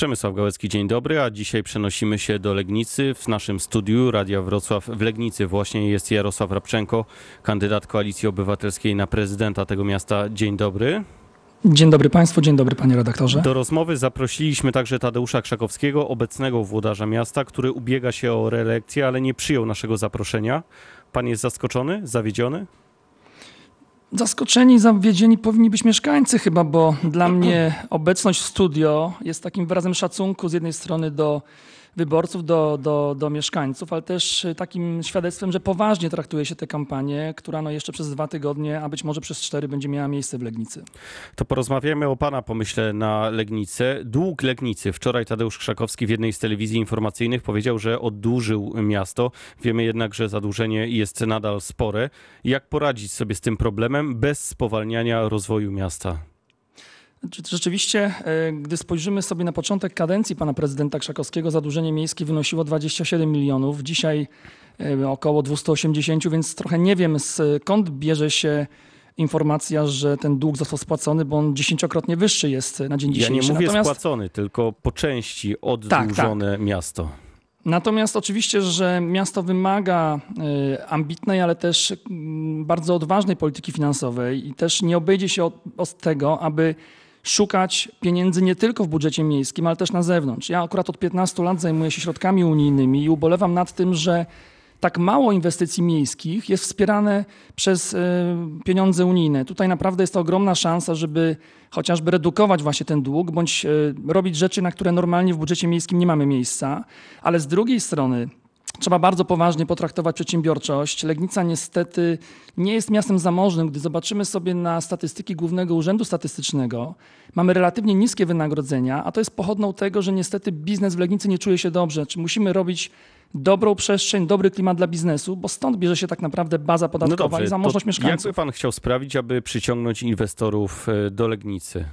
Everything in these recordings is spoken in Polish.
Przemysław Gałecki, dzień dobry, a dzisiaj przenosimy się do Legnicy. W naszym studiu Radia Wrocław w Legnicy właśnie jest Jarosław Rabczenko, kandydat Koalicji Obywatelskiej na prezydenta tego miasta. Dzień dobry. Dzień dobry Państwu, dzień dobry Panie redaktorze. Do rozmowy zaprosiliśmy także Tadeusza Krzakowskiego, obecnego włodarza miasta, który ubiega się o reelekcję, ale nie przyjął naszego zaproszenia. Pan jest zaskoczony, zawiedziony? Zaskoczeni, zawiedzieni powinni być mieszkańcy chyba, bo dla mnie obecność w studio jest takim wyrazem szacunku z jednej strony do wyborców, do, do, do mieszkańców, ale też takim świadectwem, że poważnie traktuje się tę kampanię, która no jeszcze przez dwa tygodnie, a być może przez cztery będzie miała miejsce w Legnicy. To porozmawiamy o Pana pomyśle na Legnicę. Dług Legnicy. Wczoraj Tadeusz Krzakowski w jednej z telewizji informacyjnych powiedział, że oddłużył miasto. Wiemy jednak, że zadłużenie jest nadal spore. Jak poradzić sobie z tym problemem bez spowalniania rozwoju miasta? Rzeczywiście, e, gdy spojrzymy sobie na początek kadencji pana prezydenta Krzakowskiego, zadłużenie miejskie wynosiło 27 milionów, dzisiaj e, około 280, więc trochę nie wiem skąd bierze się informacja, że ten dług został spłacony, bo on dziesięciokrotnie wyższy jest na dzień dzisiejszy. Ja nie mówię Natomiast... spłacony, tylko po części oddłużone tak, tak. miasto. Natomiast oczywiście, że miasto wymaga e, ambitnej, ale też bardzo odważnej polityki finansowej i też nie obejdzie się od, od tego, aby szukać pieniędzy nie tylko w budżecie miejskim, ale też na zewnątrz. Ja akurat od 15 lat zajmuję się środkami unijnymi i ubolewam nad tym, że tak mało inwestycji miejskich jest wspierane przez e, pieniądze unijne. Tutaj naprawdę jest to ogromna szansa, żeby chociażby redukować właśnie ten dług, bądź e, robić rzeczy, na które normalnie w budżecie miejskim nie mamy miejsca. Ale z drugiej strony Trzeba bardzo poważnie potraktować przedsiębiorczość. Legnica niestety nie jest miastem zamożnym. Gdy zobaczymy sobie na statystyki Głównego Urzędu Statystycznego, mamy relatywnie niskie wynagrodzenia, a to jest pochodną tego, że niestety biznes w Legnicy nie czuje się dobrze. Czy musimy robić dobrą przestrzeń, dobry klimat dla biznesu, bo stąd bierze się tak naprawdę baza podatkowa no dobrze, i zamożność mieszkańców. Jak by pan chciał sprawić, aby przyciągnąć inwestorów e, do Legnicy?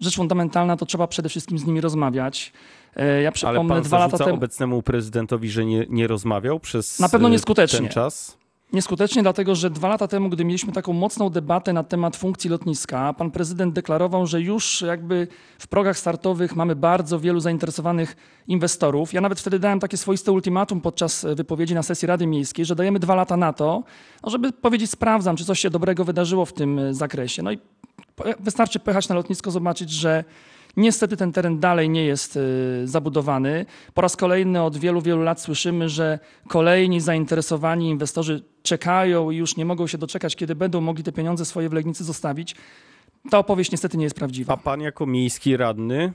Rzecz fundamentalna to trzeba przede wszystkim z nimi rozmawiać. E, ja przypomnę, Ale pan dwa lata temu. obecnemu prezydentowi, że nie, nie rozmawiał przez Na pewno nieskutecznie. ten czas? Nieskutecznie, dlatego że dwa lata temu, gdy mieliśmy taką mocną debatę na temat funkcji lotniska, pan prezydent deklarował, że już jakby w progach startowych mamy bardzo wielu zainteresowanych inwestorów. Ja nawet wtedy dałem takie swoiste ultimatum podczas wypowiedzi na sesji Rady Miejskiej, że dajemy dwa lata na to, no, żeby powiedzieć, sprawdzam, czy coś się dobrego wydarzyło w tym zakresie. No i wystarczy pojechać na lotnisko, zobaczyć, że Niestety ten teren dalej nie jest y, zabudowany. Po raz kolejny od wielu, wielu lat słyszymy, że kolejni zainteresowani inwestorzy czekają i już nie mogą się doczekać, kiedy będą mogli te pieniądze swoje w Legnicy zostawić. Ta opowieść niestety nie jest prawdziwa. A pan jako miejski radny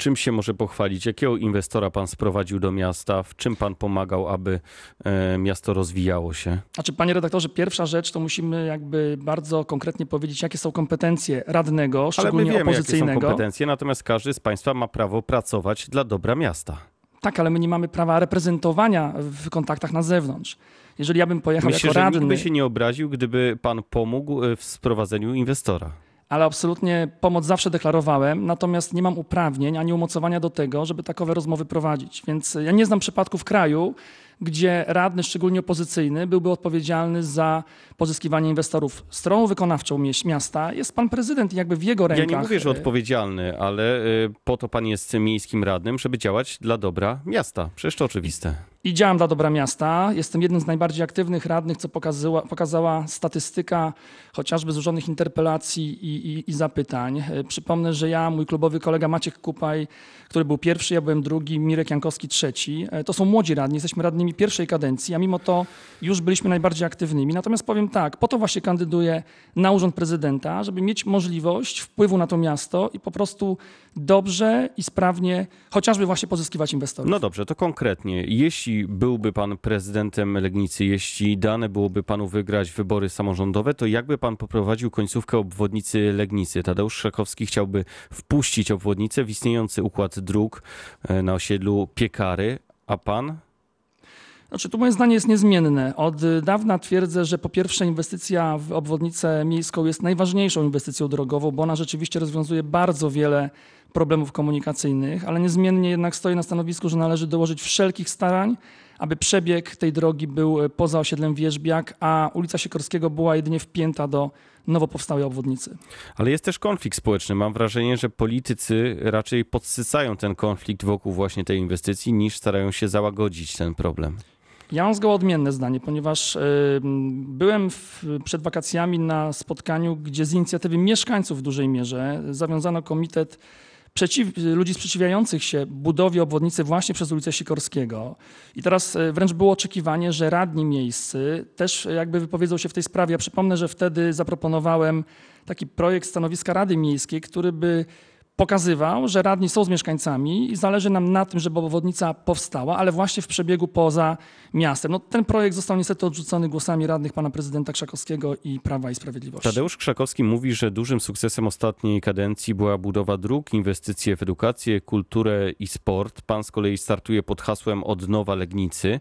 Czym się może pochwalić? Jakiego inwestora pan sprowadził do miasta? W czym pan pomagał, aby e, miasto rozwijało się? Znaczy, panie redaktorze, pierwsza rzecz to musimy jakby bardzo konkretnie powiedzieć, jakie są kompetencje radnego, szczególnie ale my wiemy, opozycyjnego. Jakie są kompetencje, natomiast każdy z państwa ma prawo pracować dla dobra miasta. Tak, ale my nie mamy prawa reprezentowania w kontaktach na zewnątrz. Jeżeli ja bym pojechał Myślę, jako radny... Myślę, że nikt by się nie obraził, gdyby pan pomógł w sprowadzeniu inwestora ale absolutnie pomoc zawsze deklarowałem, natomiast nie mam uprawnień ani umocowania do tego, żeby takowe rozmowy prowadzić. Więc ja nie znam przypadku w kraju, gdzie radny, szczególnie opozycyjny, byłby odpowiedzialny za pozyskiwanie inwestorów. Stroną wykonawczą miasta jest pan prezydent i jakby w jego rękach. Ja nie mówię, że odpowiedzialny, ale y, po to pan jest miejskim radnym, żeby działać dla dobra miasta. Przecież to oczywiste. I działam dla dobra miasta. Jestem jednym z najbardziej aktywnych radnych, co pokazała, pokazała statystyka chociażby złożonych interpelacji i, i, i, zapytań. Y, przypomnę, że ja, mój klubowy kolega Maciek Kupaj, który był pierwszy, ja byłem drugi, Mirek Jankowski trzeci. Y, to są młodzi radni, jesteśmy radnymi pierwszej kadencji, a mimo to już byliśmy najbardziej aktywnymi. Natomiast powiem tak, po to właśnie kandyduję na urząd prezydenta, żeby mieć możliwość wpływu na to miasto i po prostu dobrze i sprawnie chociażby właśnie pozyskiwać inwestorów. No dobrze, to konkretnie. Jeśli byłby pan prezydentem Legnicy, jeśli dane byłoby panu wygrać wybory samorządowe, to jakby pan poprowadził końcówkę obwodnicy Legnicy? Tadeusz Szakowski chciałby wpuścić obwodnicę w istniejący układ dróg e, na osiedlu Piekary, a pan znaczy, tu moje zdanie jest niezmienne. Od dawna twierdzę, że po pierwsze inwestycja w obwodnicę miejską jest najważniejszą inwestycją drogową, bo ona rzeczywiście rozwiązuje bardzo wiele problemów komunikacyjnych, ale niezmiennie jednak stoję na stanowisku, że należy dołożyć wszelkich starań, aby przebieg tej drogi był poza osiedlem Wierzbiak, a ulica Sikorskiego była jedynie wpięta do nowo powstałej obwodnicy. Ale jest też konflikt społeczny. Mam wrażenie, że politycy raczej podsycają ten konflikt wokół właśnie tej inwestycji, niż starają się załagodzić ten problem. Ja mam zgoła odmienne zdanie, ponieważ y, byłem w, przed wakacjami na spotkaniu, gdzie z inicjatywy mieszkańców w dużej mierze zawiązano komitet przeciw, ludzi sprzeciwiających się budowie obwodnicy właśnie przez ulicę Sikorskiego. I teraz y, wręcz było oczekiwanie, że radni miejscy też jakby wypowiedzą się w tej sprawie. Ja przypomnę, że wtedy zaproponowałem taki projekt stanowiska Rady Miejskiej, który by pokazywał, że radni są z mieszkańcami i zależy nam na tym, żeby obwodnica powstała, ale właśnie w przebiegu poza miastem. No, ten projekt został niestety odrzucony głosami radnych pana prezydenta Krzakowskiego i Prawa i Sprawiedliwości. Tadeusz Krzakowski mówi, że dużym sukcesem ostatniej kadencji była budowa dróg, inwestycje w edukację, kulturę i sport. Pan z kolei startuje pod hasłem Odnowa Legnicy.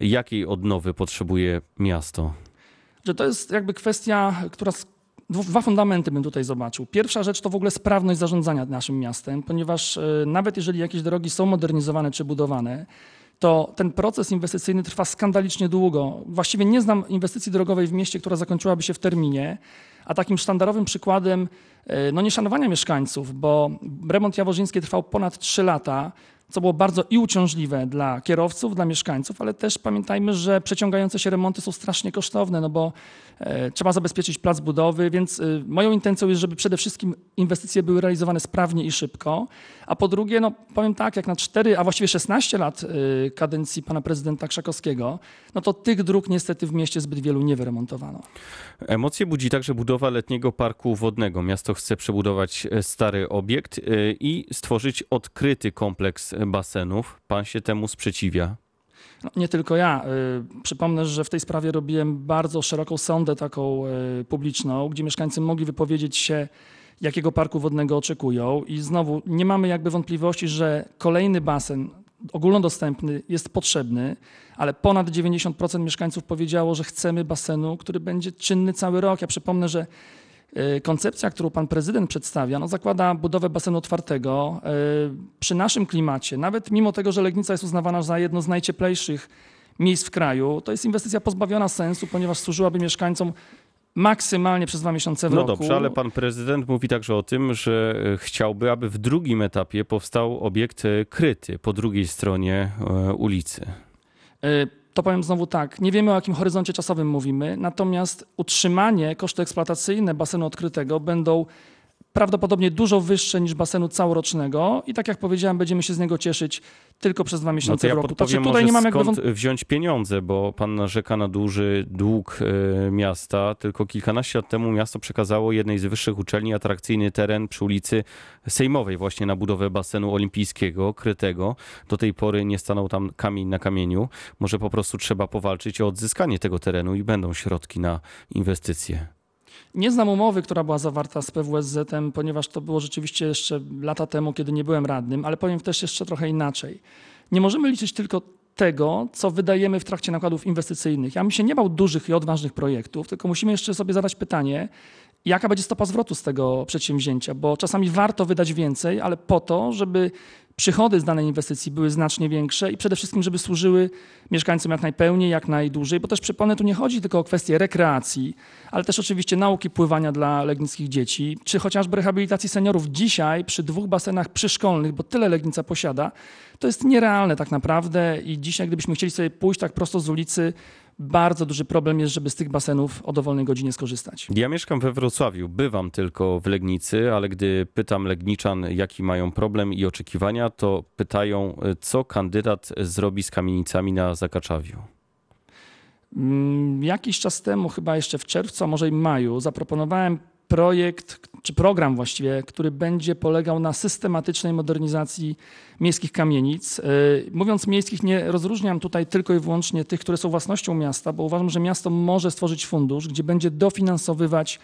Jakiej odnowy potrzebuje miasto? Że to jest jakby kwestia, która Dwa fundamenty bym tutaj zobaczył. Pierwsza rzecz to w ogóle sprawność zarządzania naszym miastem, ponieważ e, nawet jeżeli jakieś drogi są modernizowane czy budowane, to ten proces inwestycyjny trwa skandalicznie długo. Właściwie nie znam inwestycji drogowej w mieście, która zakończyłaby się w terminie, a takim sztandarowym przykładem e, no, nieszanowania mieszkańców, bo remont Jaworzyński trwał ponad 3 lata, co było bardzo i uciążliwe dla kierowców, dla mieszkańców, ale też pamiętajmy, że przeciągające się remonty są strasznie kosztowne, no bo e, trzeba zabezpieczyć plac budowy, więc e, moją intencją jest, żeby przede wszystkim inwestycje były realizowane sprawnie i szybko, a po drugie, no powiem tak, jak na 4, a właściwie 16 lat kadencji pana prezydenta Krzakowskiego, no to tych dróg niestety w mieście zbyt wielu nie wyremontowano. Emocje budzi także budowa letniego parku wodnego. Miasto chce przebudować stary obiekt i stworzyć odkryty kompleks basenów. Pan się temu sprzeciwia? No, nie tylko ja. Y, przypomnę, że w tej sprawie robiłem bardzo szeroką sondę taką publiczną, gdzie mieszkańcy mogli wypowiedzieć się, jakiego parku wodnego oczekują. I znowu nie mamy jakby wątpliwości, że kolejny basen ogólnodostępny jest potrzebny, ale ponad 90% mieszkańców powiedziało, że chcemy basenu, który będzie czynny cały rok. Ja przypomnę, że E, koncepcja, którą pan prezydent przedstawia, no zakłada budowę basenu otwartego. E, przy naszym klimacie, nawet mimo tego, że Legnica jest uznawana za jedno z najcieplejszych miejsc w kraju, to jest inwestycja pozbawiona sensu, ponieważ służyłaby mieszkańcom maksymalnie przez dwa miesiące w no roku. No dobrze, ale pan prezydent mówi także o tym, że e, chciałby, aby w drugim etapie powstał obiekt kryty po drugiej stronie ulicy to powiem znowu tak, nie wiemy o jakim horyzoncie czasowym mówimy, natomiast utrzymanie, koszty eksploatacyjne basenu odkrytego będą prawdopodobnie dużo wyższe niż basenu całorocznego i tak jak powiedziałem, będziemy się z niego cieszyć tylko przez dwa no miesiące no ja w roku. Znaczy, tutaj nie mamy skąd jakby... wziąć pieniądze, bo pan narzeka na duży dług y, miasta. Tylko kilkanaście lat temu miasto przekazało jednej z wyższych uczelni atrakcyjny teren przy ulicy Sejmowej właśnie na budowę basenu olimpijskiego, krytego. Do tej pory nie stanął tam kamień na kamieniu. Może po prostu trzeba powalczyć o odzyskanie tego terenu i będą środki na inwestycje. Nie znam umowy, która była zawarta z PWSZ-em, ponieważ to było rzeczywiście jeszcze lata temu, kiedy nie byłem radnym, ale powiem też jeszcze trochę inaczej. Nie możemy liczyć tylko tego, co wydajemy w trakcie nakładów inwestycyjnych. Ja bym się nie bał dużych i odważnych projektów, tylko musimy jeszcze sobie zadać pytanie, jaka będzie stopa zwrotu z tego przedsięwzięcia, bo czasami warto wydać więcej, ale po to, żeby przychody z danej inwestycji były znacznie większe i przede wszystkim, żeby służyły mieszkańcom jak najpełniej, jak najdłużej, bo też przypomnę, tu nie chodzi tylko o kwestię rekreacji, ale też oczywiście nauki pływania dla legnickich dzieci, czy chociażby rehabilitacji seniorów. Dzisiaj przy dwóch basenach przyszkolnych, bo tyle Legnica posiada, to jest nierealne tak naprawdę i dzisiaj gdybyśmy chcieli sobie pójść tak prosto z ulicy, bardzo duży problem jest, żeby z tych basenów o dowolnej godzinie skorzystać. Ja mieszkam we Wrocławiu, bywam tylko w Legnicy, ale gdy pytam Legniczan, jaki mają problem i oczekiwania, to pytają, co kandydat zrobi z kamienicami na Zakaczawiu. Mm, jakiś czas temu, chyba jeszcze w czerwcu, a może i maju, zaproponowałem projekt, czy program właściwie, który będzie polegał na systematycznej modernizacji miejskich kamienic. E, mówiąc miejskich, nie rozróżniam tutaj tylko i wyłącznie tych, które są własnością miasta, bo uważam, że miasto może stworzyć fundusz, gdzie będzie dofinansowywać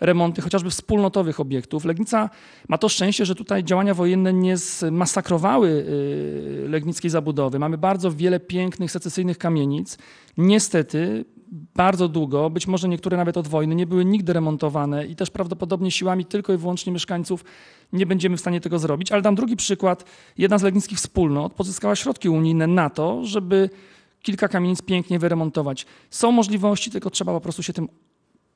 remonty chociażby wspólnotowych obiektów. Legnica ma to szczęście, że tutaj działania wojenne nie zmasakrowały e, legnickiej zabudowy. Mamy bardzo wiele pięknych, secesyjnych kamienic. Niestety bardzo długo, być może niektóre nawet od wojny, nie były nigdy remontowane i też prawdopodobnie siłami tylko i wyłącznie mieszkańców nie będziemy w stanie tego zrobić. Ale dam drugi przykład. Jedna z legnickich wspólnot pozyskała środki unijne na to, żeby kilka kamienic pięknie wyremontować. Są możliwości, tylko trzeba po prostu się tym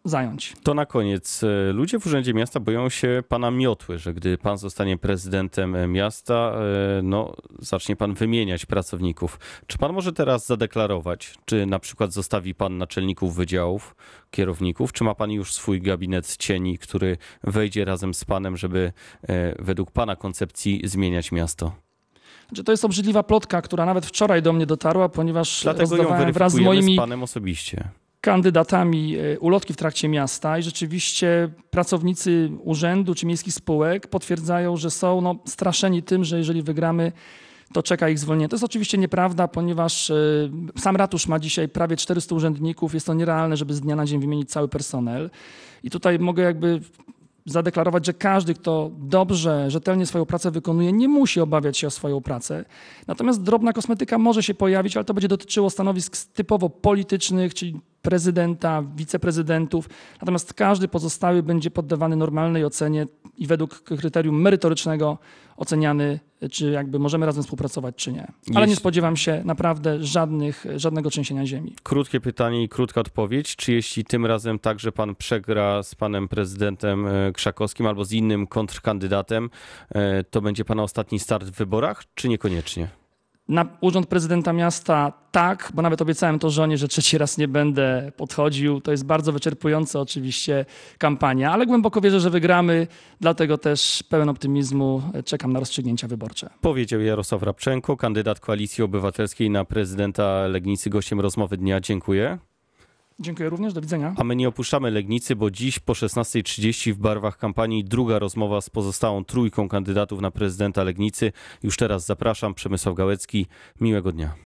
zająć. To na koniec. E, Ludzie w Urzędzie Miasta boją się pana miotły, że gdy pan zostanie prezydentem e, miasta, e, no, zacznie pan wymieniać pracowników. Czy pan może teraz zadeklarować, czy na przykład zostawi pan naczelników wydziałów, kierowników, czy ma pan już swój gabinet cieni, który wejdzie razem z panem, żeby według pana koncepcji zmieniać miasto? Znaczy, to jest obrzydliwa plotka, która nawet wczoraj do mnie dotarła, ponieważ Dlatego ją rozdawałem wraz z moimi z panem osobiście. Kandydatami e, ulotki w trakcie miasta i rzeczywiście pracownicy urzędu czy miejskich spółek potwierdzają, że są no, straszeni tym, że jeżeli wygramy, to czeka ich zwolnienie. To jest oczywiście nieprawda, ponieważ e, sam ratusz ma dzisiaj prawie 400 urzędników. Jest to nierealne, żeby z dnia na dzień wymienić cały personel. I tutaj mogę jakby zadeklarować, że każdy, kto dobrze, rzetelnie swoją pracę wykonuje, nie musi obawiać się o swoją pracę. Natomiast drobna kosmetyka może się pojawić, ale to będzie dotyczyło stanowisk typowo politycznych, czyli prezydenta, wiceprezydentów. Natomiast każdy pozostały będzie poddawany normalnej ocenie i według kryterium merytorycznego oceniany, czy jakby możemy razem współpracować, czy nie. Ale nie spodziewam się naprawdę żadnych, żadnego trzęsienia ziemi. Krótkie pytanie i krótka odpowiedź. Czy jeśli tym razem także pan przegra z panem prezydentem e, Krzakowskim albo z innym kontrkandydatem, e, to będzie pana ostatni start w wyborach, czy niekoniecznie? Na urząd prezydenta miasta tak, bo nawet obiecałem to żonie, że trzeci raz nie będę podchodził. To jest bardzo wyczerpująca oczywiście kampania, ale głęboko wierzę, że wygramy, dlatego też pełen optymizmu czekam na rozstrzygnięcia wyborcze. Powiedział Jarosław Rabczenko, kandydat Koalicji Obywatelskiej na prezydenta Legnicy, gościem rozmowy dnia. Dziękuję. Dziękuję również, do widzenia. A my nie opuszczamy Legnicy, bo dziś po 16.30 w barwach kampanii druga rozmowa z pozostałą trójką kandydatów na prezydenta Legnicy. Już teraz zapraszam, Przemysław Gałecki. Miłego dnia.